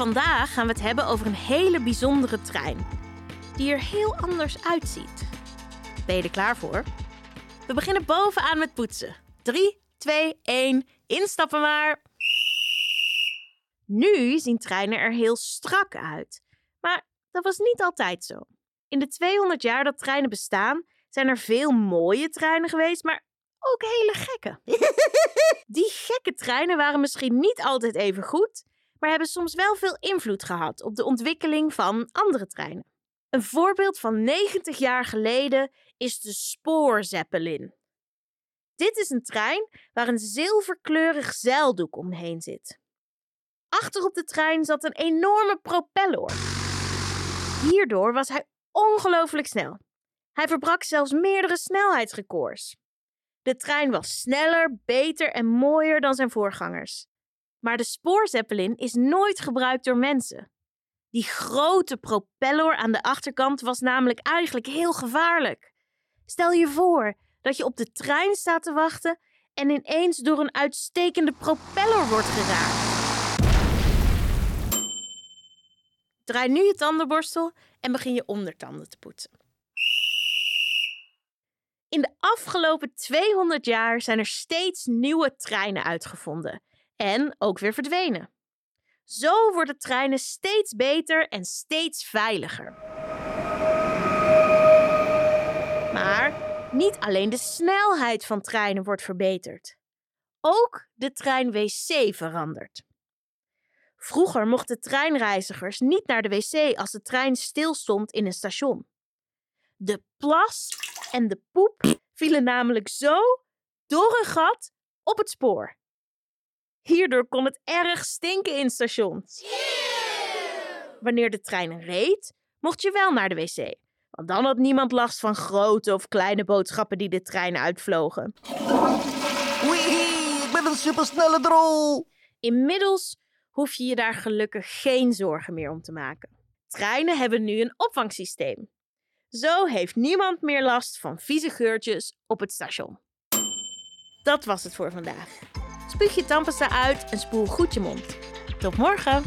Vandaag gaan we het hebben over een hele bijzondere trein. Die er heel anders uitziet. Ben je er klaar voor? We beginnen bovenaan met poetsen. 3, 2, 1, instappen maar. Nu zien treinen er heel strak uit. Maar dat was niet altijd zo. In de 200 jaar dat treinen bestaan, zijn er veel mooie treinen geweest, maar ook hele gekke. Die gekke treinen waren misschien niet altijd even goed, maar hebben soms wel veel invloed gehad op de ontwikkeling van andere treinen. Een voorbeeld van 90 jaar geleden is de Spoorzeppelin. Dit is een trein waar een zilverkleurig zeildoek omheen zit. Achter op de trein zat een enorme propeller. Hierdoor was hij ongelooflijk snel. Hij verbrak zelfs meerdere snelheidsrecords. De trein was sneller, beter en mooier dan zijn voorgangers. Maar de spoorzeppelin is nooit gebruikt door mensen. Die grote propeller aan de achterkant was namelijk eigenlijk heel gevaarlijk. Stel je voor dat je op de trein staat te wachten en ineens door een uitstekende propeller wordt geraakt. Draai nu je tandenborstel en begin je ondertanden te poetsen. In de afgelopen 200 jaar zijn er steeds nieuwe treinen uitgevonden en ook weer verdwenen. Zo worden treinen steeds beter en steeds veiliger. Maar niet alleen de snelheid van treinen wordt verbeterd. Ook de trein-wc verandert. Vroeger mochten treinreizigers niet naar de wc als de trein stilstond in een station. De plas en de poep vielen namelijk zo door een gat op het spoor. Hierdoor kon het erg stinken in stations. Wanneer de trein reed, mocht je wel naar de wc. Want dan had niemand last van grote of kleine boodschappen die de trein uitvlogen. Ik ben een supersnelle drol. Inmiddels hoef je je daar gelukkig geen zorgen meer om te maken. Treinen hebben nu een opvangsysteem. Zo heeft niemand meer last van vieze geurtjes op het station. Dat was het voor vandaag. Spuug je tandpasta uit en spoel goed je mond. Tot morgen!